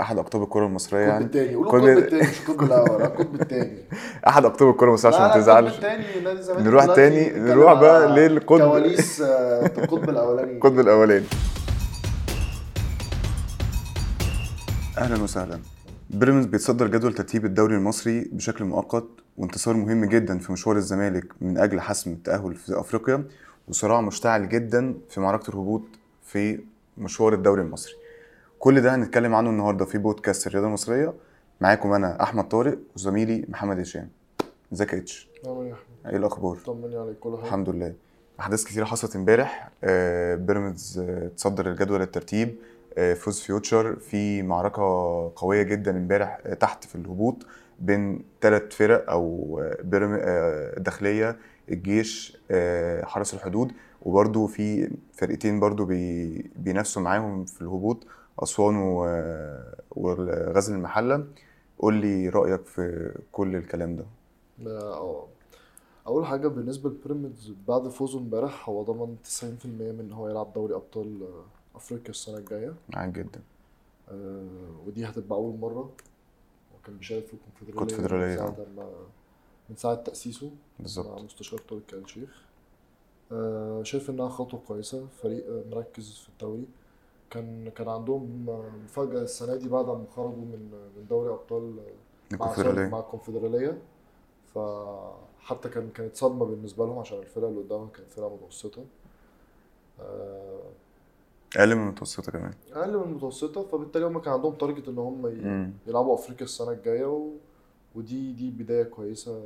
أحد اقطاب الكره المصرية يعني؟ التاني. قولوا كل- القطب التاني مش القطب الأول القطب التاني. أحد اقطاب الكره المصرية عشان ما تزعلش. نروح تاني- نروح بقى للقطب. كواليس آه، القطب الأولاني. القطب الأولاني. أهلا وسهلا. بيراميدز بيتصدر جدول ترتيب الدوري المصري بشكل مؤقت وانتصار مهم جدا في مشوار الزمالك من أجل حسم التأهل في أفريقيا وصراع مشتعل جدا في معركة الهبوط في مشوار الدوري المصري. كل ده هنتكلم عنه النهارده في بودكاست الرياضة المصرية. معاكم أنا أحمد طارق وزميلي محمد هشام. إزيك يا إتش؟ يا احمد إيه الأخبار؟ طمني عليك كل حاجة الحمد لله. أحداث كتيره حصلت امبارح. آه، بيراميدز آه، تصدر الجدول الترتيب. آه، فوز فيوتشر في معركة قوية جدا امبارح تحت في الهبوط بين ثلاث فرق أو آه، الداخلية الجيش حرس الحدود. وبرده في فرقتين برده بي- بينافسوا معاهم في الهبوط. أسوان وغزل المحلة. قول لي رأيك في كل الكلام ده. آه. أول حاجة بالنسبة لبيراميدز بعد فوزه امبارح هو ضمن 90% من إن هو يلعب دوري أبطال آه، أفريقيا السنة الجاية. معاك جدا. آه، ودي هتبقى أول مرة. وكان بيشارك في الكونفدراليه الكونفدرالية، من. ساعة ما من ساعة تأسيسه بالظبط. مع مستشار طارق آل الشيخ. آه، شايف إنها خطوة كويسة. فريق مركز في الدوري. كان كان عندهم مفاجأة السنة دي بعد ما خرجوا من من دوري أبطال مع الكونفدرالية. فحتى كان كانت صدمة بالنسبة لهم عشان الفرقه اللي قدامهم كانت فرقة متوسطة. آه، أقل من المتوسطة كمان. أقل من المتوسطة. فبالتالي هم كان عندهم target إن هم. يلعبوا أفريقيا السنة الجاية و... ودي دي بداية كويسة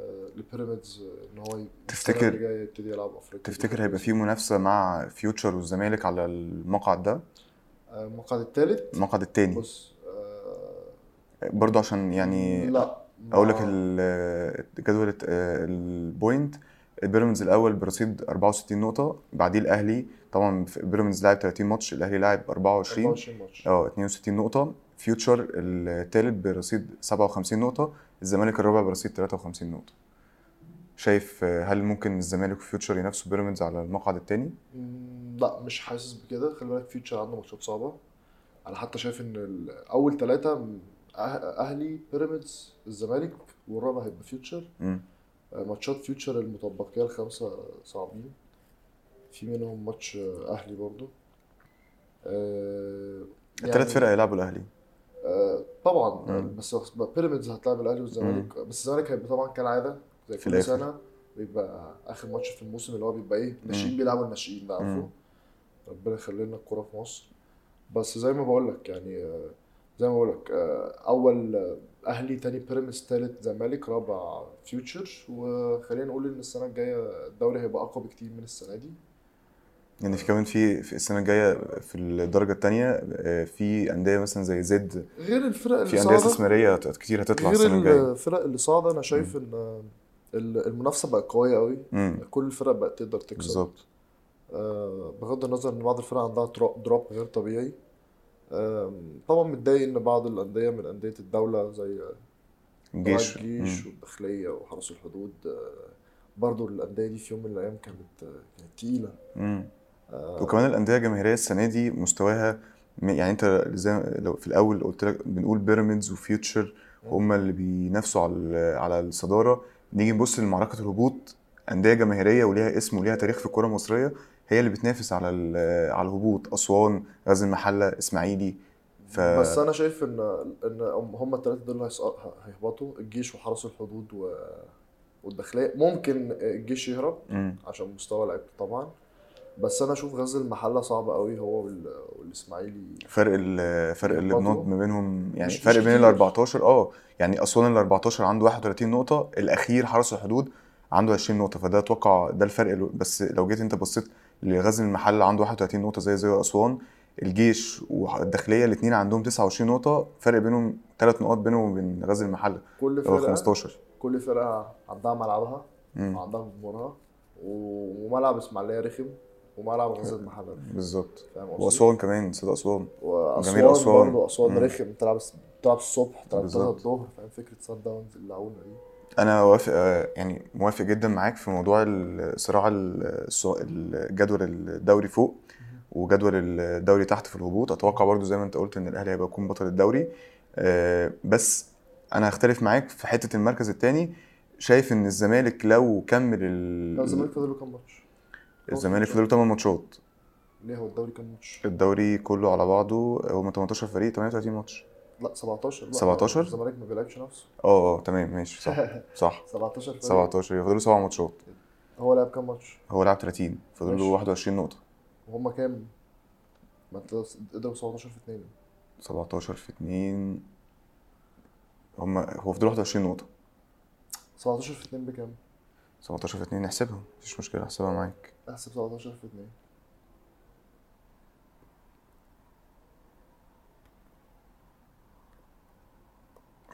آه، لبيراميدز آه، إن هو تفتكر- يبتدي يلعب أفريقيا. تفتكر هيبقى في منافسة مع فيوتشر والزمالك على المقعد ده؟ آه، المقعد الثالث المقعد التاني. بص آه، برضه عشان يعني لا أقول لك جدول ال points. بيراميدز الأول برصيد 64 نقطة بعديه الأهلي. طبعا بيراميدز لعب 30 ماتش الأهلي لعب 24 24 ماتش. آه 62 نقطة. فيوتشر الثالث برصيد 57 نقطة. الزمالك الرابع برصيد 53 نقطة. شايف آه، هل ممكن الزمالك وفيوتشر ينافسوا بيراميدز على المقعد الثاني لا مش حاسس بكده. خلي بالك فيوتشر عنده ماتشات صعبة. أنا حتى شايف إن أول ثلاثة أهلي بيراميدز الزمالك والرابع هيبقى فيوتشر آه، ماتشات فيوتشر المتبقيه الخمسه صعبين. في منهم ماتش أهلي برضو. آه، الثلاث فرق هيلعبوا الأهلي. طبعا مم. بس بيراميدز هتلاعب الاهلي والزمالك. بس الزمالك هيبقى طبعا كالعاده زي في كل الآخر. سنة بيبقى آخر ماتش في الموسم اللي هو بيبقى إيه؟ ناشئين بيلعبوا الناشئين ده عارفه. ربنا يخلي لنا الكورة في مصر. بس زي ما بقول لك يعني آه، زي ما بقول لك آه، أول آه، أهلي تاني بيراميدز تالت زمالك رابع فيوتشر وخلينا نقول إن السنة الجاية الدوري هيبقى أقوى بكتير من السنة دي. يعني في كمان في في السنة الجاية في الدرجة الثانية في أندية مثلا زي زد غير الفرق اللي في انديه استثمارية كتير هتطلع غير السنة الجاية. الفرق اللي صاعدة أنا شايف إن آه، ال- المنافسة بقت قوية قوي كل الفرق بقت تقدر تكسب. بالظبط. آه، بغض النظر إن بعض الفرق عندها درو- drop غير طبيعي. آم، طبعا متضايق إن بعض الأندية من أندية الدولة زي الجيش. الجيش. والداخلية وحرس الحدود آه، برضو الأندية دي في يوم من الأيام كانت آه، كانت تقيلة. آه، وكمان الأندية الجماهيرية السنة دي مستواها يعني أنت زي لو في الأول قلت لك بنقول بيراميدز وفيوتشر هم اللي بينافسوا على على الصدارة. نيجي نبص لمعركة الهبوط أندية جماهيرية وليها اسم وليها تاريخ في الكرة المصرية هي اللي بتنافس على على الهبوط. أسوان غزل المحلة إسماعيلي. ف بس أنا شايف إن إن هم الثلاثه دول هيهبطوا. الجيش وحرس الحدود و... والداخلية. ممكن الجيش يهرب. عشان مستوى لعيبته طبعا. بس أنا أشوف غزل المحلة صعب قوي هو وال... والإسماعيلي. فرق ال- فرق بنقط ما بينهم يعني مش- فرق مش بين ال كتير. 14 آه يعني اسوان ال 14 عنده 31 نقطة الأخير حرس الحدود عنده 20 نقطة فده أتوقع ده الفرق ال- بس لو جيت أنت بصيت لغزل المحل عنده 31 نقطة زي زي أسوان الجيش والداخلية الاتنين عندهم 29 نقطة فرق بينهم ثلاث نقاط بينهم وبين غزل المحل كل فرقه 15 كل فرقة عندها ملعبها. وعندها جمهورها وملعب إسماعيلية رخم. وملعب غزل المحله رخم بالظبط فاهم قصدي؟ وأسوان كمان صدق أسوان جماهير وأسوان أسوان. برضه أسوان. رخم تلعب تلعب الصبح تلعب بالظبط. تلعب الظهر فاهم فكرة سان داونز اللي عونا دي أنا وافق آه، يعني موافق جدا معاك في موضوع الصراع ال- الص- الجدول الدوري فوق وجدول الدوري تحت في الهبوط أتوقع برضو زي ما أنت قلت إن الأهلي هيبقى يكون بطل الدوري آه، بس أنا هختلف معاك في حتة المركز الثاني شايف إن الزمالك لو كمل ال... الزمالك فاضل له كام ماتش؟ الزمالك فضل له 8 ماتشات. ليه هو الدوري كام ماتش؟ الدوري كله على بعضه هم 18 فريق 38 ماتش. لا 17 لا 17 الزمالك ما بيلعبش نفسه. آه آه تمام ماشي صح صح. 17 فريق. 17 يفضلوا سبع ماتشات. هو لعب كام ماتش؟ هو لعب 30 فاضل له ماشي. 21 نقطة. وهم كام؟ ما انت قدروا 17 في 2 17 في 2 هم هو فاضل له 21 نقطة. 17 في 2 بكام؟ 17 في 2 نحسبها مفيش مشكلة احسبها معاك. احسب 17 في 2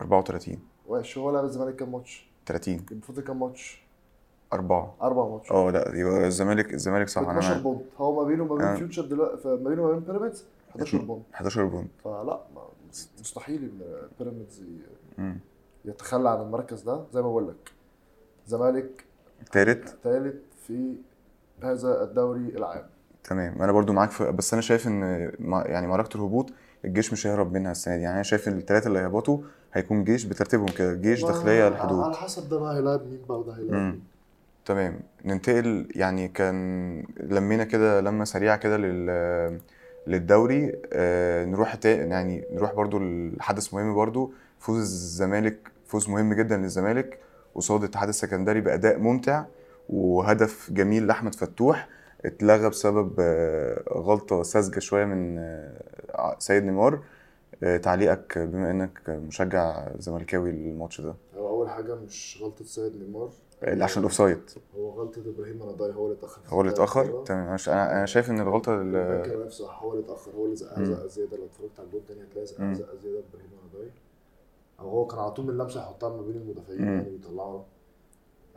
34 ماشي هو لعب الزمالك كام ماتش؟ 30 يبقى فاضل كام ماتش؟ 4 أربع ماتش. آه لا يبقى الزمالك الزمالك صح أنا 12 معاك. point. هو ما بينه وما بين آه. فيوتشر دلوقتي ما بينه وما بين بيراميدز 11 point. 11 point. فلا مستحيل إن بيراميدز. يتخلى عن المركز ده. زي ما بقول لك زمالك تالت ثالث في هذا الدوري العام. تمام. أنا برضو معاك في بس أنا شايف إن يعني معركة الهبوط الجيش مش هيهرب منها السنة دي. يعني أنا شايف إن الثلاثة اللي هيهبطوا هيكون جيش بترتيبهم كده جيش داخلية على الحدود. حسب ده بقى هيلاعب مين بقى وده هيلاعب. مين. تمام. ننتقل يعني كان لمينا كده لمة سريعة كده لل للدوري. آه نروح تا... يعني نروح برضو لحدث مهم برضو. فوز الزمالك فوز مهم جدا للزمالك. قصاد الاتحاد السكندري بأداء ممتع وهدف جميل لأحمد فتوح اتلغى بسبب آه، غلطة ساذجة شوية من آه، سيد نيمار. آه، تعليقك بما إنك مشجع زملكاوي الماتش ده. هو أول حاجة مش غلطة سيد نيمار. اللي عشان الأوفسايد. هو غلطة إبراهيم رضاي هو اللي اتأخر. هو اللي. اتأخر؟ تمام أنا أنا شايف إن الغلطة ال- هو اللي اتأخر هو اللي زقها. زقه زيادة. لو اتفرجت على الجول التاني هتلاقي زقها مم. زقه زيادة إبراهيم رضاي. أو هو كان على طول من لمسه يحطها ما بين المدافعين. يعني ويطلعها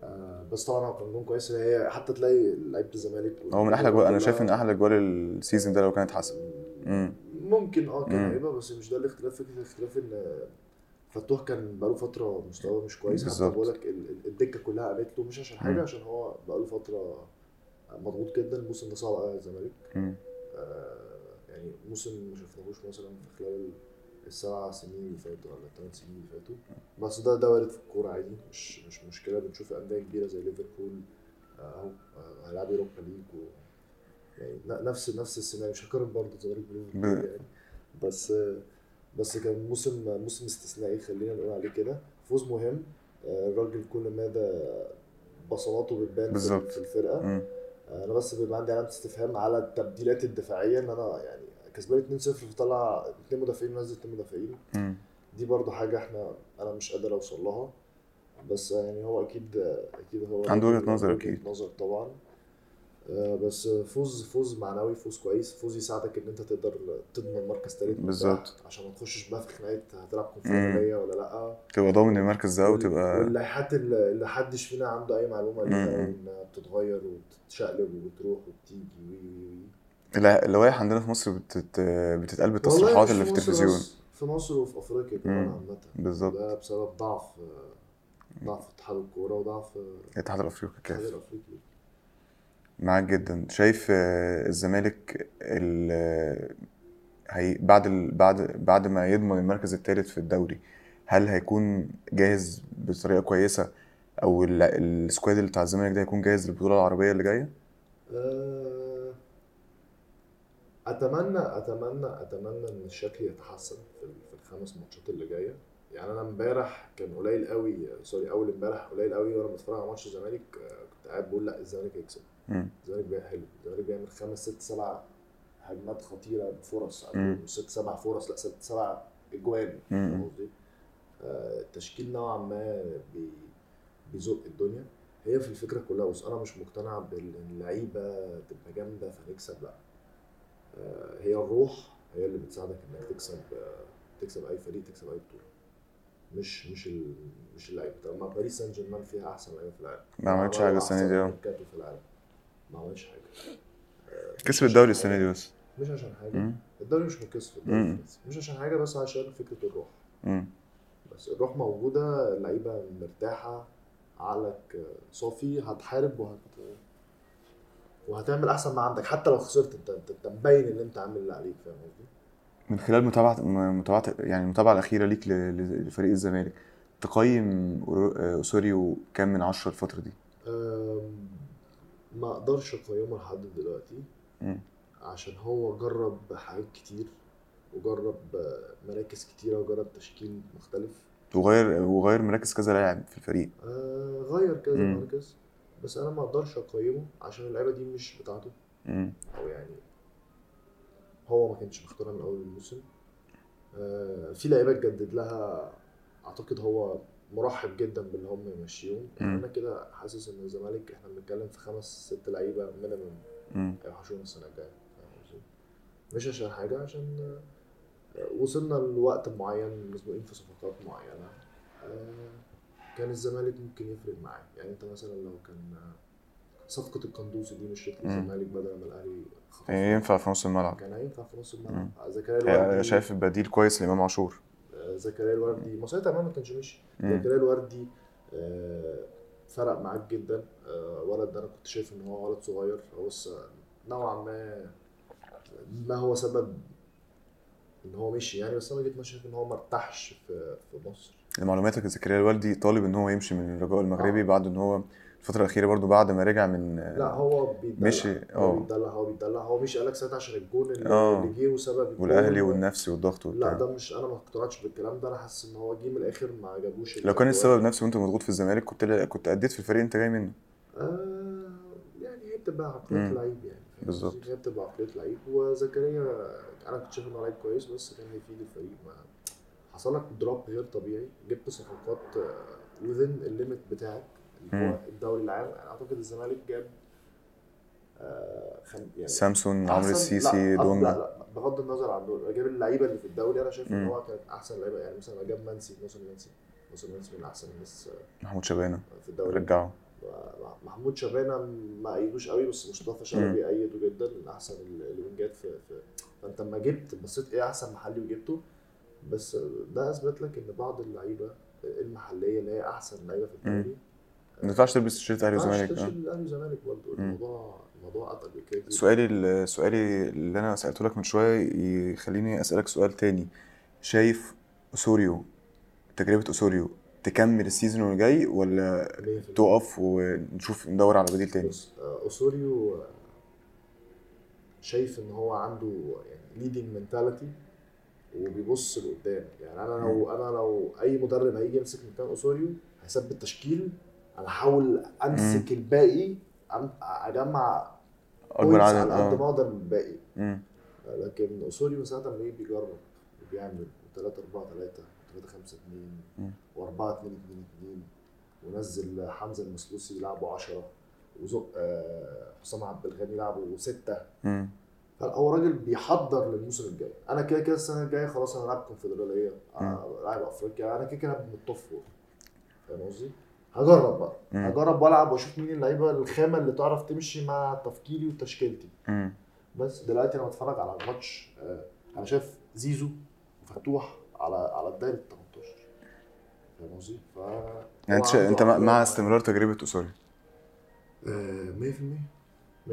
آه بس طبعا هو كان جون كويس إن هي حتى تلاقي لعيبة الزمالك هو من أحلى جوال أنا شايف إن أحلى goal ال season ده لو كان اتحسب مم. ممكن آه كان. هيبقى بس مش ده الاختلاف فكرة الاختلاف إن فتوح كان بقاله فترة مستواه مش كويس بالظبط. بقول لك ال- ال- الدكة كلها قامت له مش عشان حاجة مم. عشان هو بقاله فترة مضغوط جدا الموسم ده صعب قوي على الزمالك. آه، يعني موسم ما شفناهوش مثلا في خلال السبع سنين اللي فاتوا ولا الثمان سنين اللي فاتوا. بس ده ده وارد في الكورة عادي مش مش مشكلة. بنشوف أندية كبيرة زي ليفربول آه، أهو آه، هيلعبوا يوروبا ليج و يعني نفس نفس السيناريو. مش هقارن برضه الزمالك بليفربول يعني. بس بس كان موسم موسم استثنائي خلينا نقول عليه كده. فوز مهم. آه، الراجل كل مدى بصماته بتبان في- الفرقة. مم. أنا بس بيبقى عندي علامة استفهام على التبديلات الدفاعية إن أنا يعني كسبان 2-0 فطلع اثنين مدافعين ونزل اثنين مدافعين. دي برضو حاجة إحنا أنا مش قادر أوصل لها بس يعني هو أكيد أكيد هو عنده وجهة عنده نظر وجهة أكيد. نظر طبعا آه، بس فوز فوز معنوي فوز كويس فوز يساعدك إن أنت تقدر تضمن مركز ثالث بالظبط. عشان ما تخشش بقى في خناقة هتلعب كونفدرالية ولا لأ تبقى ضامن المركز ده وتبقى واللائحات اللي محدش فينا عنده أي معلومة ليها. وانها بتتغير وبتتشقلب وبتروح وبتيجي وي وي وي اللوائح عندنا في مصر بتت... بتتقال بالتصريحات اللي في التلفزيون. في مصر وفي أفريقيا كمان. عامة. بالظبط. ده بسبب ضعف ضعف اتحاد الكوره وضعف الاتحاد الأفريقي الاتحاد كاف الأفريقي. معاك جدا. شايف آه، الزمالك ال... هي بعد ال... بعد بعد ما يضمن المركز الثالث في الدوري هل هيكون جاهز بطريقة كويسة؟ أو ال... السكواد اللي بتاع الزمالك ده هيكون جاهز للبطولة العربية اللي جاية؟ آه، أتمنى أتمنى أتمنى إن الشكل يتحسن في ال- في الخمس ماتشات اللي جاية. يعني أنا إمبارح كان قليل قوي sorry أول إمبارح قليل قوي وأنا بتفرج على ماتش الزمالك آه، كنت قاعد بقول لأ الزمالك هيكسب. الزمالك بقى حلو. الزمالك بيعمل خمس ست سبع هجمات خطيرة بفرص. ست سبع فرص لأ ست سبع أجوان. فاهم قصدي؟ آه، التشكيل نوعا ما بي بيزق الدنيا. هي في الفكرة كلها. بص أنا مش مقتنع بإن اللعيبة تبقى جامدة فنكسب لأ. هي الروح هي اللي بتساعدك إنك تكسب آه، تكسب أي فريق تكسب أي بطولة. مش مش ال... مش اللعيبه طب ما باريس سان جيرمان فيها أحسن لعيبة في العالم. ما عملتش حاجة السنة دي آه في العالم. ما عملش حاجة. آه، كسب الدوري السنة دي بس. مش عشان حاجة. الدوري مش مكسب. مش عشان حاجة بس عشان فكرة الروح. مم. بس الروح موجودة اللعيبة مرتاحة عقلك صافي هتحارب وهت وهتعمل أحسن ما عندك حتى لو خسرت انت انت مبين ان أنت عامل اللي عليك فاهم قصدي؟ من خلال متابعة متابعة يعني المتابعة الأخيرة ليك لفريق الزمالك تقيم أوسوريو كام من عشرة الفترة دي؟ ما أقدرش أقيمه لحد دلوقتي مم. عشان هو جرب حاجات كتير وجرب مراكز كتيرة وجرب تشكيل مختلف وغير وغير مراكز كذا لاعب في الفريق آه، غير كذا. مركز بس أنا ما أقدرش أقيمه عشان اللعيبة دي مش بتاعته مم. أو يعني هو ما كانش مختارها من أول الموسم آه، في لعيبة اتجدد لها أعتقد هو مرحب جدا باللي هم يمشيهم يعني. أنا كده حاسس إن الزمالك إحنا بنتكلم في خمس ست لعيبة مينيمم مم. هيوحشونا السنة الجاية؟ مش عشان حاجة عشان آه، وصلنا لوقت معين مسبوقين في صفقات معينة آه، كان الزمالك ممكن يفرق معاه. يعني انت مثلا لو كان آه، صفقة القندوسي دي مشيت. للزمالك بدل ما الأهلي. يعني ينفع في نص الملعب. كان هينفع في نص. الملعب. زكريا يعني الوردي شايف بديل كويس لإمام عاشور. آه، زكريا الوردي. ساعتها امام ما كانش مشي. زكريا الوردي آه، فرق معاك جدا. آه، ولد أنا كنت شايف إن هو ولد صغير. هو نوعا ما ما هو سبب إن هو مشي. يعني بس أنا جيت شايف إن هو ما ارتاحش في في مصر. لمعلوماتك زكريا الوالدي طالب إن هو يمشي من الرجاء المغربي آه. بعد إن هو الفترة الأخيرة برضو بعد ما رجع من لا هو بيتدلع مشي، هو آه. بيتدلع هو بيتدلع هو مشي قالك ساعتها عشان الجون اللي, آه. اللي جه وسبب الجون والأهلي والنفسي والضغط لا وبتاع ده مش أنا ما اقتنعتش بالكلام ده أنا حاسس إن هو جه من الآخر ما عجبوش لو كان. السبب نفسه وأنت مضغوط في الزمالك كنت كنت أديت في الفريق أنت جاي منه آه يعني هي بتبقى عقلية مم. لعيب يعني بالظبط. هي بتبقى عقلية لعيب وزكريا أنا كنت شايف إنه لعيب كويس بس كان هيفيد الفريق ما حصل لك drop غير طبيعي جبت صفقات within ال limit بتاعك اللي. هو الدوري العام أعتقد الزمالك جاب آه. يعني سامسون عمرو السيسي لا, دونجا لا لا بغض النظر عن دول جاب اللعيبة اللي في الدوري. أنا شايف إن. هو كانت أحسن لعيبة يعني مثلا جاب منسي ناصر منسي ناصر منسي من أحسن الناس محمود شبانة. في الدوري. رجعه. محمود شبانة ما أيدوش قوي بس مصطفى شلبي أيده جدا. من أحسن ال- الوينجات في, في فأنت لما جبت بصيت إيه أحسن محلي وجبته؟ بس ده اثبت لك إن بعض اللعيبة المحلية اللي هي أحسن لعيبة في الدوري ما ينفعش تلبس تيشيرت أهلي ما ينفعش وزمالك آه. الاهلي والزمالك برضه. الموضوع الموضوع اتقل بكتير سؤالي ال- سؤالي اللي أنا سألته لك من شوية يخليني أسألك سؤال تاني. شايف اسوريو تجربة اسوريو تكمل ال season اللي جاي ولا 100% تقف ونشوف ندور على بديل تاني؟ بص آه، أوسوريو آه، شايف إن هو عنده يعني leading mentality وبيبص لقدام يعني أنا لو أنا لو أي مدرب هيجي يمسك مكان أوسوريو هيثبت تشكيل أنا هحاول أمسك الباقي أجمع أكبر عدد على قد ما آه أقدر من الباقي. لكن أوسوريو ساعة ما يجي بيجرب وبيعمل 3 4 3 3 5 2 مم. و4 2 2 2 ونزل حمزة المسلوسي يلعبه 10 وزق آه، حسام عبد الغني يلعبه 6 مم. هو راجل بيحضر للموسم الجاي أنا كده كده السنة الجاية خلاص أنا لاعب كونفدرالية آه، لاعب أفريقيا أنا كده كده من ال top four فاهم قصدي؟ هجرب بقى مم. هجرب وألعب وأشوف مين اللعيبة الخامة اللي تعرف تمشي مع تفكيري وتشكيلتي مم. بس دلوقتي أنا بتفرج على الماتش آه، أنا شايف زيزو وفتوح على على بدايه ال 18 فاهم قصدي؟ ف يعني أنت أنت مع-. استمرار تجربة اسوريو آه، 100% 100%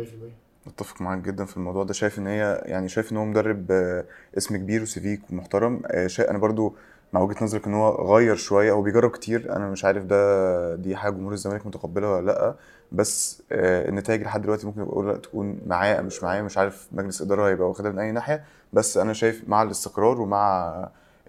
اتفق معاك جدا في الموضوع ده. شايف إن هي يعني شايف إن هو مدرب آه، اسم كبير وسيفيك ومحترم. آه، شا... أنا برضو مع وجهة نظرك إن هو غير شوية هو بيجرب كتير. أنا مش عارف ده دي حاجة جمهور الزمالك متقبلها ولا لأ. بس آه، النتائج لحد دلوقتي ممكن أقول تكون معاه مش معاه. مش عارف مجلس إدارة هيبقى واخدها من أي ناحية. بس أنا شايف مع الاستقرار ومع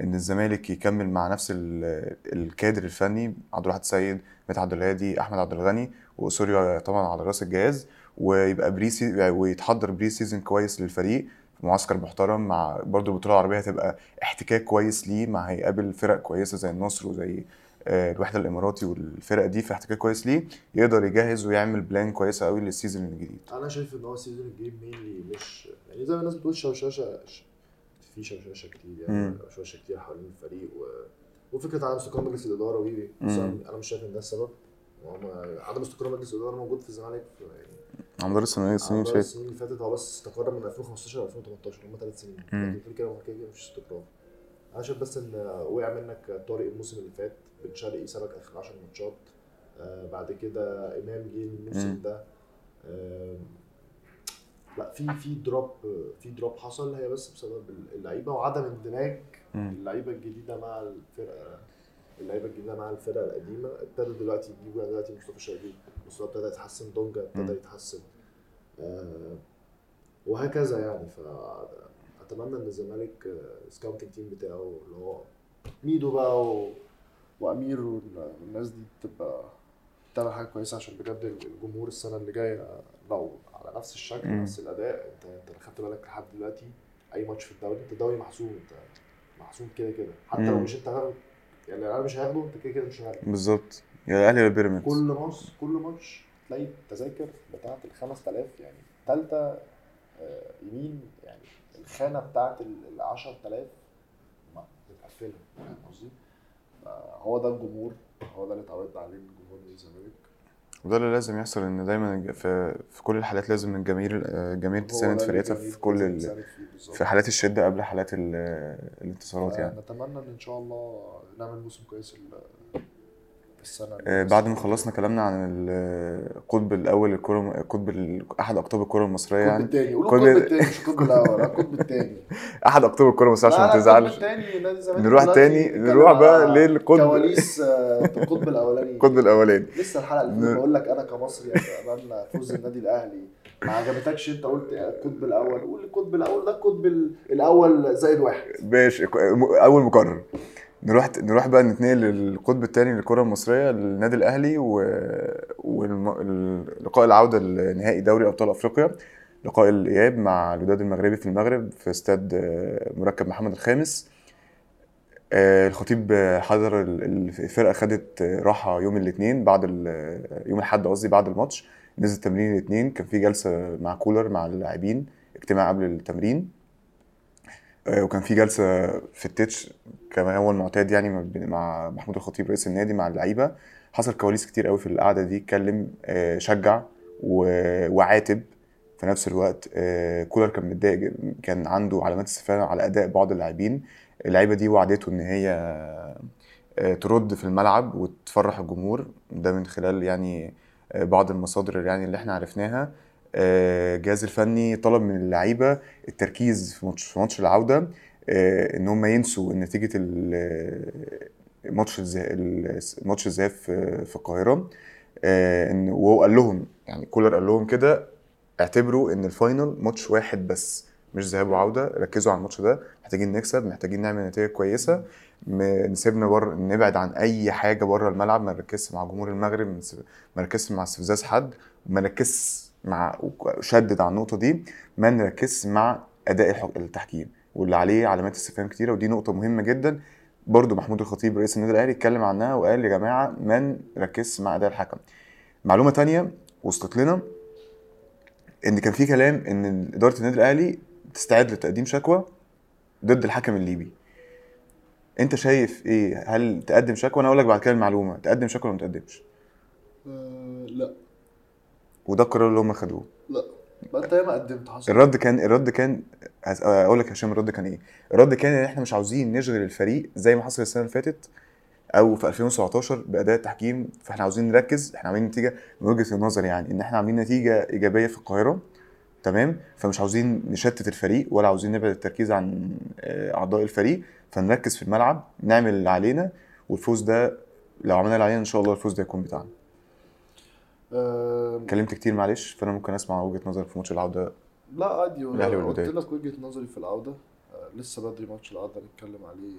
إن الزمالك يكمل مع نفس ال- الكادر الفني عبد الواحد السيد مدحت عبد الهادي أحمد عبد الغني وأوسوريو طبعا على رأس الجهاز. ويبقى pre سي... ويتحضر pre-season كويس للفريق معسكر محترم مع برضو البطوله العربيه هتبقى احتكاك كويس ليه مع هيقابل فرق كويسة زي النصر وزي آه، الوحدة الإماراتي والفرق دي في احتكاك كويس ليه يقدر يجهز ويعمل plan كويسة قوي لل season الجديد أنا شايف إن هو ال season الجاي mainly مش يعني زي ما الناس بتقول شوششه ش- في شوششه كتير يعني مم. شوششه كتير حوالين الفريق و... وفكرة عدم استقرار مجلس الإدارة وي. أنا مش شايف إن ده السبب وهم عدم استقرار مجلس الإدارة موجود في الزمالك يعني على مدار السنين السنين على اللي فاتت السنين اللي فاتت هو بس استقر من 2015 ل 2018 هم ثلاث سنين. غير كده كده مفيش استقرار. أنا شايف بس إن وقع منك طارق الموسم اللي فات بن شرقي سابك آخر 10 ماتشات. آه بعد كده إمام جه الموسم. ده. آه لا في في drop في drop حصل هي بس بسبب اللعيبة وعدم اندماج. اللعيبة الجديدة مع الفرقة اللعيبة الجديدة مع الفرقة القديمة. ابتدوا دلوقتي يجيبوا يعني دلوقتي مصطفى شلبي مصطفى ابتدى يتحسن دونجا. ابتدى يتحسن آه وهكذا يعني فأتمنى إن الزمالك scouting team بتاعه اللي هو ميدو بقى و... وأمير وال- والناس دي تبقى تعمل حاجة كويسة عشان بجد الجمهور السنة اللي جاية لو على نفس الشكل مم. نفس الأداء انت أنت لو خدت بالك لحد دلوقتي أي ماتش في الدوري أنت الدوري محسوم أنت محسوم كده كده حتى لو. مش أنت يعني الاهلي مش هياخده أنت كده كده مش هياخده بالظبط يا الاهلي يا بيراميدز. كل ماتش كل ماتش تلاقي التذاكر بتاعت ال 5000 يعني تالتة آه، يمين يعني الخانة بتاعت ال 10000 ما- متقفلة فاهم قصدي؟ هو ده الجمهور هو ده اللي اتعودنا عليه من جمهور نادي الزمالك. وده اللي لازم يحصل إن دايما في في كل الحالات لازم الجماهير الجماهير هو تساند فرقتها في كل ال... في حالات الشدة قبل حالات ال... الانتصارات يعني. نتمنى إن ان شاء الله نعمل موسم كويس ال- السنة اللي- آه، بعد ما خلصنا كلامنا عن القطب الأول الكرة القطب ال- أحد أقطاب الكرة المصرية القطب يعني؟ التاني. قول كل- القطب التاني مش القطب الأول القطب التاني. أحد أقطاب الكرة المصرية عشان ما تزعلش. القطب نروح تاني نروح بقى للقطب. كواليس آه، القطب الأولاني. القطب الأولاني. لسه الحلقة اللي فاتت بقول لك أنا كمصري أتمنى فوز النادي الأهلي. ما عجبتكش أنت قلت القطب الأول قول القطب الأول ده القطب ال- الأول زائد واحد. ماشي أول مقرر. نروح نروح بقى نتنقل للقطب الثاني للكرة المصرية للنادي الأهلي. ولقاء العودة لنهائي دوري أبطال أفريقيا لقاء الإياب مع الوداد المغربي في المغرب في استاد مركب محمد الخامس آه، الخطيب حضر ال- الفرقة خدت راحة يوم الاثنين بعد يوم الأحد قصدي بعد الماتش نزل تمرين الاثنين كان في جلسة مع كولر مع اللاعبين اجتماع قبل التمرين وكان في جلسة في التتش كما هو المعتاد يعني مع محمود الخطيب رئيس النادي مع اللعيبة. حصل كواليس كتير قوي في القعدة دي اتكلم آه، شجع وعاتب. في نفس الوقت آه، كولر كان متضايق كان عنده علامات استفهام على أداء بعض اللاعبين. اللعيبة دي وعدته إن هي آه، ترد في الملعب وتفرح الجمهور. ده من خلال يعني آه، بعض المصادر يعني اللي إحنا عرفناها. آه، الجهاز الفني طلب من اللعيبة التركيز في ماتش في ماتش العودة آه، إن هم ينسوا نتيجة ال- ماتش ماتش الذهاب في القاهرة آه، ان وهو قال لهم يعني كولر قال لهم كده اعتبروا إن ال final ماتش واحد بس مش ذهاب وعودة ركزوا على الماتش ده محتاجين نكسب محتاجين نعمل نتيجة كويسة نسيبنا بره نبعد عن أي حاجة بره الملعب ما نركزش مع جمهور المغرب ما ما نركزش مع استفزاز حد وما نركزش مع شدد على النقطة دي ما نركزش مع أداء التحكيم. واللي عليه علامات استفهام كتيرة ودي نقطة مهمة جدا. برضو محمود الخطيب رئيس النادي الأهلي اتكلم عنها وقال يا جماعة ما نركزش مع أداء الحكم. معلومة تانية وصلت لنا إن كان في كلام إن إدارة النادي الأهلي تستعد لتقديم شكوى ضد الحكم الليبي. أنت شايف إيه؟ هل تقدم شكوى؟ أنا أقول لك بعد كده المعلومة تقدم شكوى ولا ما تقدمش؟ آه لا. وده القرار اللي هم خدوه. لا ما انت ياما قدمت حصل. الرد كان الرد كان أقول لك هشام الرد كان إيه؟ الرد كان ان إحنا مش عاوزين نشغل الفريق زي ما حصل السنة اللي فاتت أو في 2017 بأداء التحكيم فاحنا عاوزين نركز إحنا عاملين نتيجة من وجهة النظر يعني إن إحنا عاملين نتيجة إيجابية في القاهرة تمام؟ فمش عاوزين نشتت الفريق ولا عاوزين نبعد التركيز عن آه، أعضاء الفريق فنركز في الملعب نعمل اللي علينا والفوز ده لو عملنا اللي علينا إن شاء الله الفوز ده يكون بتاعنا. اتكلمت كتير معلش فأنا ممكن أسمع وجهة نظرك في ماتش العودة. لا عادي قلت. لك وجهة نظري في العودة. آه لسه بدري ماتش العودة نتكلم عليه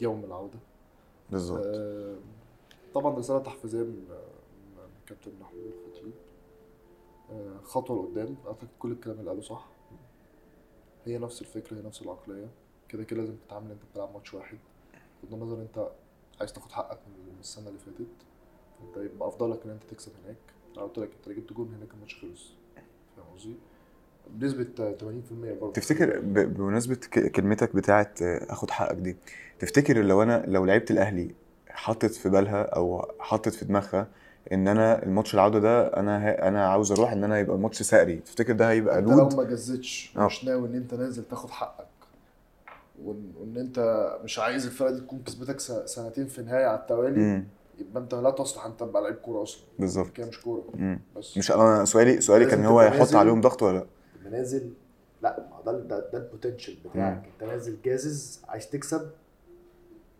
يوم العودة. بالظبط. آه طبعا رسالة تحفيزية من من كابتن محمود الخطيب. آه خطوة لقدام أعتقد كل الكلام اللي قاله صح. هي نفس الفكرة هي نفس العقلية. كده كده لازم تتعامل أنت بتلعب ماتش واحد. بغض النظر أنت عايز تاخد حقك من السنة اللي فاتت. فانت يبقى افضل لك إن أنت تكسب هناك. أنا قلت لك أنت جبت جون هناك الماتش خلص. فاهم قصدي؟ بنسبة 80% برضه. تفتكر ب- بمناسبة ك- كلمتك بتاعت آه، آخد حقك دي تفتكر لو أنا لو لعيبة الأهلي حطت في بالها أو حطت في دماغها إن أنا الماتش العودة ده أنا أنا عاوز أروح إن أنا يبقى الماتش ثأري تفتكر ده هيبقى أنت لو ما جزتش آه. مش ناوي إن أنت نازل تاخد حقك. وان أنت مش عايز الفرقة دي تكون كسبتك سنتين في نهايه على التوالي. يبقى انت لا تصلح انت تبقى لعيب كورة أصلا. بالظبط. كده مش كورة. بس. مش أنا سؤالي سؤالي كان هو يحط. عليهم ضغط ولا لأ؟ لما نازل لأ ما ده ده, ده ال potential بتاعك. انت نازل جازز عايز تكسب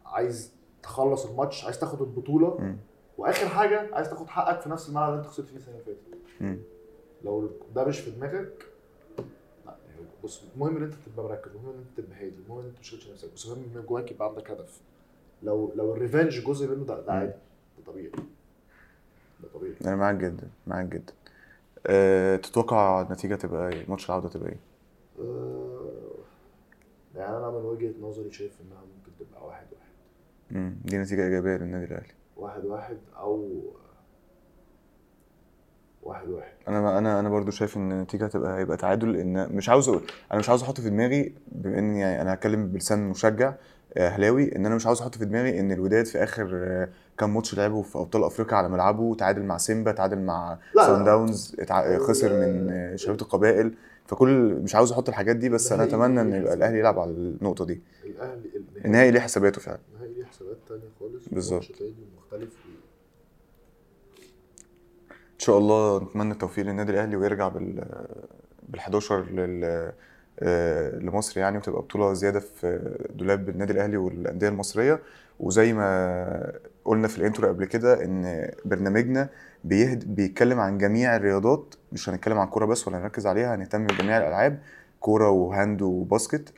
عايز تخلص الماتش عايز تاخد البطولة. مم. وآخر حاجة عايز تاخد حقك في نفس الملعب اللي انت خسرت فيه السنة اللي فاتت. لو ده مش في دماغك لأ يعني بص المهم إن انت تبقى مركز المهم إن انت تبقى هادي المهم إن انت تشغلش نفسك. بس المهم إن جواك يبقى عندك هدف. لو لو الريفنج جزء منه ده, ده. عادي. ده طبيعي. ده طبيعي. أنا معاك جدا معاك جدا. أه تتوقع النتيجة تبقى إيه؟ ماتش العودة تبقى إيه؟ آه، يعني أنا من وجهة نظري شايف إنها ممكن تبقى واحد واحد. مم. دي نتيجة إيجابية للنادي الأهلي. واحد واحد أو واحد واحد. أنا أنا أنا برضو شايف إن النتيجة هتبقى هيبقى تعادل لأن مش عاوز أقول أنا مش عاوز أحط في دماغي بما إن يعني أنا هتكلم بلسان مشجع اهلاوي إن أنا مش عاوز أحط في دماغي إن الوداد في آخر آه، كام ماتش لعبه في أبطال أفريقيا على ملعبه تعادل مع سيمبا تعادل مع. سان داونز اتع- خسر من آه، شباب القبائل. فكل مش عاوز أحط الحاجات دي بس أنا أتمنى إن يبقى الأهلي يلعب على النقطة دي. الأهلي النهائي. ليه حساباته فعلا. النهائي ليه حسابات تانية خالص. بالظبط. مختلف. إن شاء الله نتمنى التوفيق للنادي الأهلي ويرجع بال بال 11 لل آه، لمصر يعني وتبقى بطولة زيادة في دولاب النادي الأهلي والأندية المصرية. وزي ما قلنا في الانترو قبل كده إن برنامجنا بيهد بيتكلم عن جميع الرياضات. مش هنتكلم عن كورة بس ولا هنركز عليها هنهتم بجميع الألعاب. كورة و hand و basket.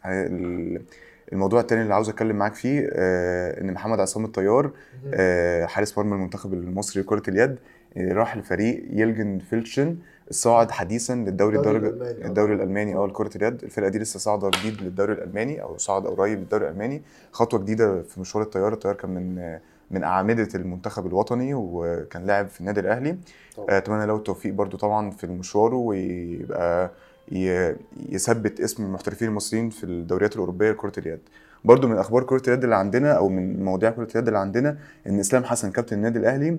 الموضوع التاني اللي عاوز أتكلم معاك فيه آه، إن محمد عصام الطيار آه، حارس مرمى المنتخب المصري لكرة اليد آه، راح لفريق يلجن فيلتشن. الصاعد حديثا للدوري الدوري الدرجة الألماني. الدوري الألماني آه لكرة اليد. الفرقة دي لسه صاعدة جديد للدوري الألماني أو صاعدة قريب للدوري الألماني. خطوة جديدة في مشوار الطيار الطيار كان من آه، من أعمدة المنتخب الوطني وكان لاعب في النادي الأهلي. طبعا. آه، أتمنى له التوفيق برضو طبعا في مشواره ويبقى يثبت اسم المحترفين المصريين في الدوريات الأوروبية لكرة اليد. برضو من أخبار كرة اليد اللي عندنا أو من مواضيع كرة اليد اللي عندنا إن إسلام حسن كابتن النادي الأهلي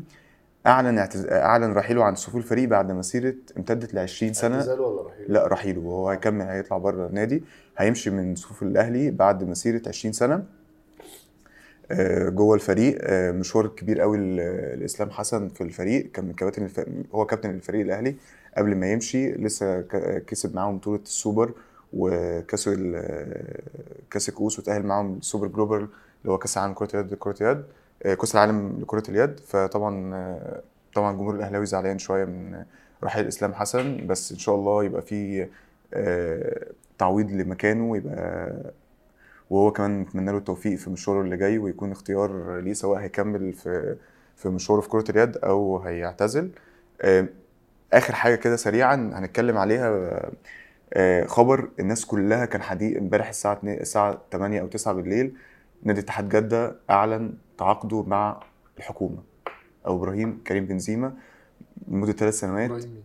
أعلن اعتز... أعلن رحيله عن صفوف الفريق بعد مسيره امتدت ل 20 سنة. اعتزال ولا رحيل؟ لا رحيله. وهو هيكمل هيطلع بره النادي هيمشي من صفوف الأهلي بعد مسيره 20 سنة. آه، جوه الفريق آه، مشوار كبير قوي لإسلام حسن في الفريق. كان من كباتن الف... هو كابتن الفريق الأهلي قبل ما يمشي لسه كسب معاهم بطولة السوبر وكاس ال- كأس الكؤوس وتأهل معاهم ال Super Globe اللي هو كأس العالم كره اليد لكره اليد. آه، كأس العالم لكرة اليد. فطبعا آه، طبعا الجمهور الأهلاوي زعلان شوية من رحيل اسلام حسن بس إن شاء الله يبقى في آه، تعويض لمكانه ويبقى وهو كمان نتمنى له التوفيق في مشواره اللي جاي ويكون اختيار ليه سواء هيكمل في في مشواره في كرة اليد أو هيعتزل. آه، آخر حاجة كده سريعا هنتكلم عليها آه، خبر الناس كلها كان حديث امبارح الساعة 2 الساعة 8 أو 9 بالليل نادي اتحاد جدة أعلن تعاقده مع الحكومة. أو إبراهيم كريم بنزيما لمدة ثلاث سنوات. إبراهيم؟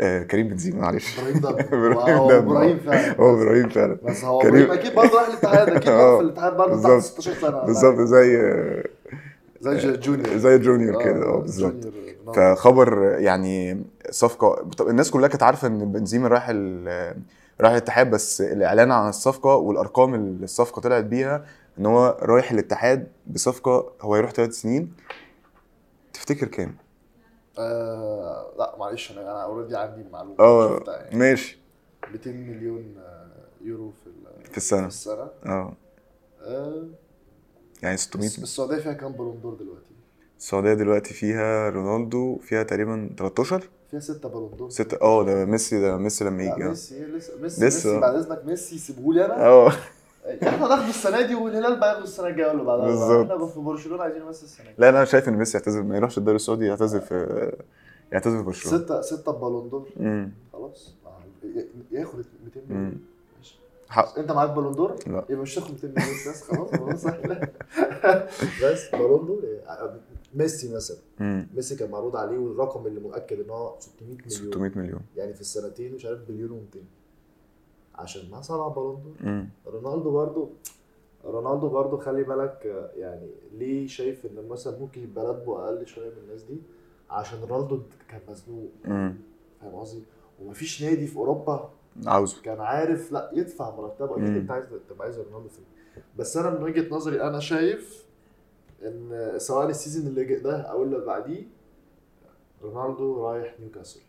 آه كريم بنزيما معلش. إبراهيم ده. ده- إبراهيم فعلا. هو إبراهيم فعلا. بس هو كريم- إبراهيم أكيد برضه راح الاتحاد أكيد آه، في الاتحاد برضه تحت بالظبط. 16 سنة. بالظبط زي آه، زي ج- جونيور. زي جونيور كده آه بالظبط. نعم. فخبر يعني صفقة طب الناس كلها كانت عارفة إن بنزيما رايح رايح الاتحاد بس الإعلان عن الصفقة والأرقام اللي الصفقة طلعت بيها إن هو رايح الاتحاد بصفقة هو يروح ثلاث سنين تفتكر كام؟ آه لا معلش أنا أنا already عندي المعلومة آه يعني. ماشي. 200 مليون آه، يورو في في في السنة. السنة. آه. آه يعني 600 بس السعودية فيها كام Ballon d'Or دلوقتي؟ السعودية دلوقتي فيها رونالدو فيها تقريبا 13 فيها 6 Ballon d'Or. ستة آه ده ميسي ده ميسي لما يجي ميسي لسه ميسي لسه. ميسي بعد إذنك ميسي سيبهولي أنا. آه. إحنا ناخده السنة دي والهلال بقى ياخده السنة الجاية ولا بعدها؟ بالظبط. إحنا في برشلونة عايزين بس السنة دي لا أنا شايف إن ميسي يعتزل ما يروحش الدوري السعودي يعتزل في يعتزل في برشلونة. ستة ستة بالون دور. خلاص. ياخد 200 مليون. حق. أنت معاك بالون دور؟ لا. يبقى مش تاخد 200 مليون بس خلاص خلاص بس بالون دور إيه؟ ميسي مثلا. ميسي كان معروض عليه والرقم اللي مؤكد إن هو 600 مليون. 600 مليون. يعني في السنتين مش عارف بليون و200 عشان معاه سبعة بالون دور رونالدو برضو رونالدو برضو خلي بالك يعني ليه شايف إن مثلا ممكن يبقى راتبه أقل شوية من الناس دي؟ عشان رونالدو كان مزنوق. فاهم قصدي؟ ومفيش نادي في أوروبا عاوزه. كان عارف لا يدفع مرتبه. أكيد. أنت عايز تبقى عايز رونالدو فين بس أنا من وجهة نظري أنا شايف إن سواء ال season اللي جاي ده أو اللي بعديه رونالدو رايح نيوكاسل.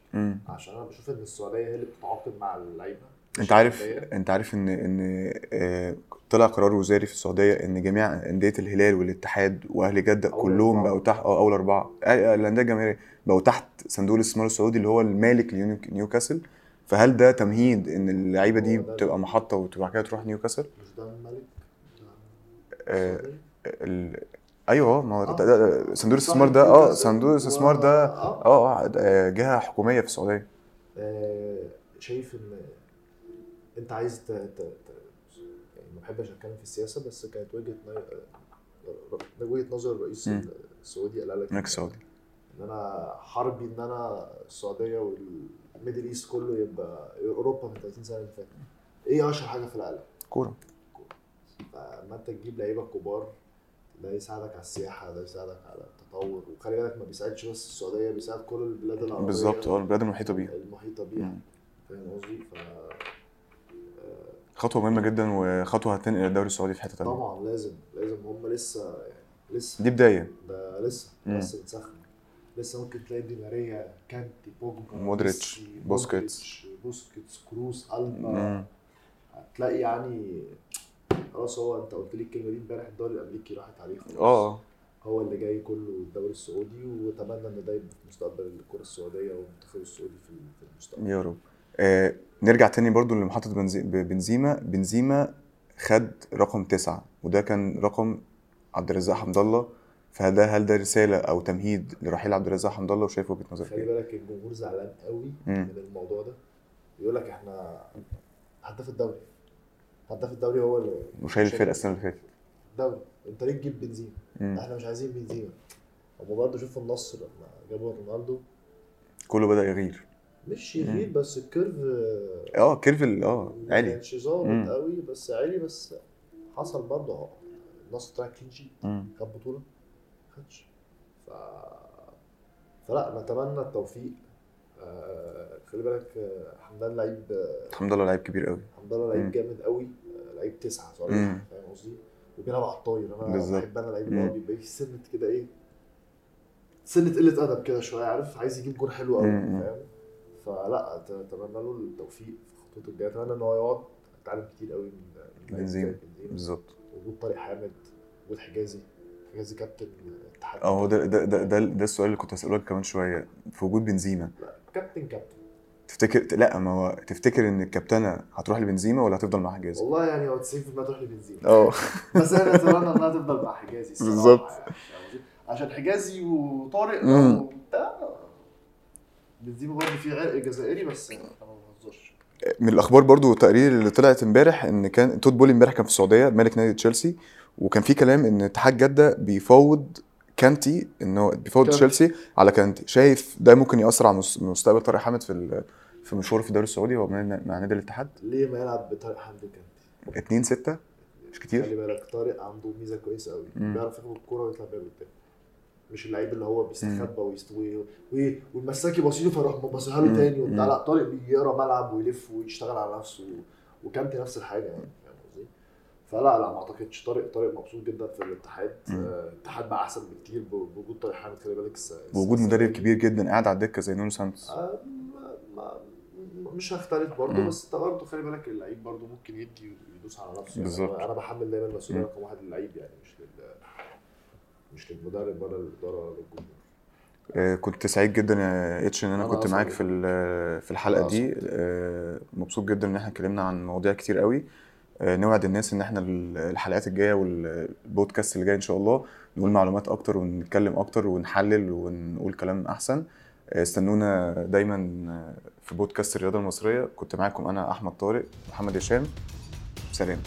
عشان أنا بشوف إن السعودية هي اللي بتتعاقد مع اللعيبة. انت عارف. انت عارف ان ان آه، طلع قرار وزاري في السعودية ان جميع أندية الهلال والاتحاد واهلي جدة كلهم. بقوا تحت آه أول أربعة آه، آه، الأندية الجماهيرية بقوا تحت صندوق الاستثمار السعودي اللي هو المالك لنيوكاسل فهل ده تمهيد إن اللعيبة دي بتبقى محطة وتبقى كده تروح نيوكاسل؟ مش ده الملك ده آه،؟ ال... أيوه ما هو صندوق الاستثمار ده آه صندوق الاستثمار ده. آه جهة حكومية في السعودية شايف إن انت عايز ت... ت... ت... يعني ما بحبش اتكلم في السياسة بس كانت وجهة وجهة نظر الرئيس. السعودي قال لك السعودي إن أنا حربي إن أنا السعودية وال Middle East كله يبقى أوروبا في 30 سنة اللي فاتت. إيه أشهر حاجة في العالم؟ كورة. فما أنت تجيب لعيبة كبار ده يساعدك على السياحة ده يساعدك على التطور. وخلي بالك ما بيساعدش بس السعودية بيساعد كل البلاد العربية. بالظبط آه البلاد المحيطة بيها. المحيطة بيها. فاهم قصدي؟ ف خطوة مهمة جدا وخطوة هتنقل الدوري السعودي في حتة تانية طبعا لازم لازم هم لسه يعني لسه دي بداية ده لسه. لسه بتسخن لسه ممكن تلاقي دي ماريا كانتي بوجبا مودريتش، بوسكيتس. بوسكيتس كروس ألبا. هتلاقي يعني خلاص هو أنت قلت لي الكلمة دي امبارح الدوري الأمريكي راحت عليه خلاص. آه هو اللي جاي كله الدوري السعودي وأتمنى إن ده يبقى في مستقبل الكرة السعودية والمنتخب السعودي في المستقبل يا رب آه نرجع تاني برضو ب- بنزيما. بنزيما خد رقم تسعة وده كان رقم عبد الرزاق حمد الله. فهل ده هل ده رسالة أو تمهيد لرحيل عبد الرزاق حمد الله؟ وشايف وجهة نظرك خلي إيه؟ بالك الجمهور زعلان قوي. من الموضوع ده. يقول لك إحنا هداف الدوري. هداف الدوري هو اللي وشايل الفرقة السنة اللي فاتت. الدوري. أنت ليه تجيب بنزيما. إحنا مش عايزين بنزيما. هم برضه شوفوا النصر لما جابوا رونالدو. كله بدأ يغير. مش يغير بس ال curve آه curve آه ما عالي كانش ظابط. قوي بس عالي بس حصل برضه النصر طلع clean sheet. خد بطولة ما خدش ف فلا نتمنى التوفيق آه، خلي بالك آه، حمد الله لعيب آه، حمد الله لعيب كبير قوي حمد الله مم. لعيب جامد قوي لعيب تسعة صريح مم. فاهم قصدي وبيلعب على الطاير أنا. بحب أنا لعيب اللي هو. بيبقى فيه سنة كده إيه سنة قلة أدب كده شوية عارف عايز يجيب جون حلو قوي. فاهم فلا أتمنى له التوفيق في خطوته الجاية. أتمنى إن هو يقعد. اتعلم كتير قوي من بنزيما. زي بنزيما. بالظبط. وجود طارق حامد وجود حجازي. حجازي كابتن الاتحاد. آه هو ده ده ده ده, ده السؤال اللي كنت هسأله لك كمان شوية. في وجود بنزيما. كابتن كابتن. تفتكر لا ما هو تفتكر إن الكابتنة هتروح لبنزيما ولا هتفضل مع حجازي؟ والله يعني هو 90% تروح لبنزيما. آه بس أنا أتمنى إنها تفضل مع حجازي بالظبط. يعني. عشان حجازي وطارق. وبتاع. بنزيما برضه في عرق جزائري بس أنا ما بهزرش. من الأخبار برضو والتقارير اللي طلعت امبارح إن كان توت بولي امبارح كان في السعودية مالك نادي تشيلسي وكان في كلام إن اتحاد جدة بيفاوض كانتي انه بيفاوض. تشيلسي على كانتي. شايف ده ممكن يأثر على مس- مستقبل طارق حامد في ال- في مشواره في الدوري السعودي هو مع نادي الاتحاد؟ ليه ما يلعب بطارق حمدي كانتي 2 6 مش كتير. خلي بالك طارق عنده ميزة كويسة قوي. بيعرف ياخد الكورة ويطلع بيها قدام. مش اللعيب اللي هو بيستخبى ويستوي و- والمساك يبصيله فيروح باصيها له. تاني وبتاع. لا طارق بيقرا ملعب ويلف ويشتغل على نفسه وكانتي نفس الحاجة يعني فاهم قصدي؟ فلا لا ما اعتقدش طارق طارق مبسوط جدا في الاتحاد. آه، الاتحاد بقى أحسن بكتير بوجود طارق حامد خلي بالك السنة مدرب. كبير جدا قاعد على الدكة زي نونو سانتوس آه، مش هختلف برضه. بس انت برضه خلي بالك اللعيب برضه ممكن يدي ويدوس على نفسه بالظبط. يعني أنا بحمل دايما المسؤوليه. رقم واحد للعيب يعني مش لل مش للمدرب ولا للإدارة ولا للجمهور. آه، كنت سعيد جدا يا اتش إن أنا أنا كنت معاك في ال- في الحلقة دي. آه، مبسوط جدا إن إحنا اتكلمنا عن مواضيع كتير قوي. آه، نوعد الناس إن إحنا ال- الحلقات الجاية والبودكاست اللي جاي إن شاء الله نقول معلومات أكتر ونتكلم أكتر ونحلل ونقول كلام أحسن. استنونا دايما في بودكاست الرياضة المصرية. كنت معاكم أنا أحمد طارق محمد هشام. سلام.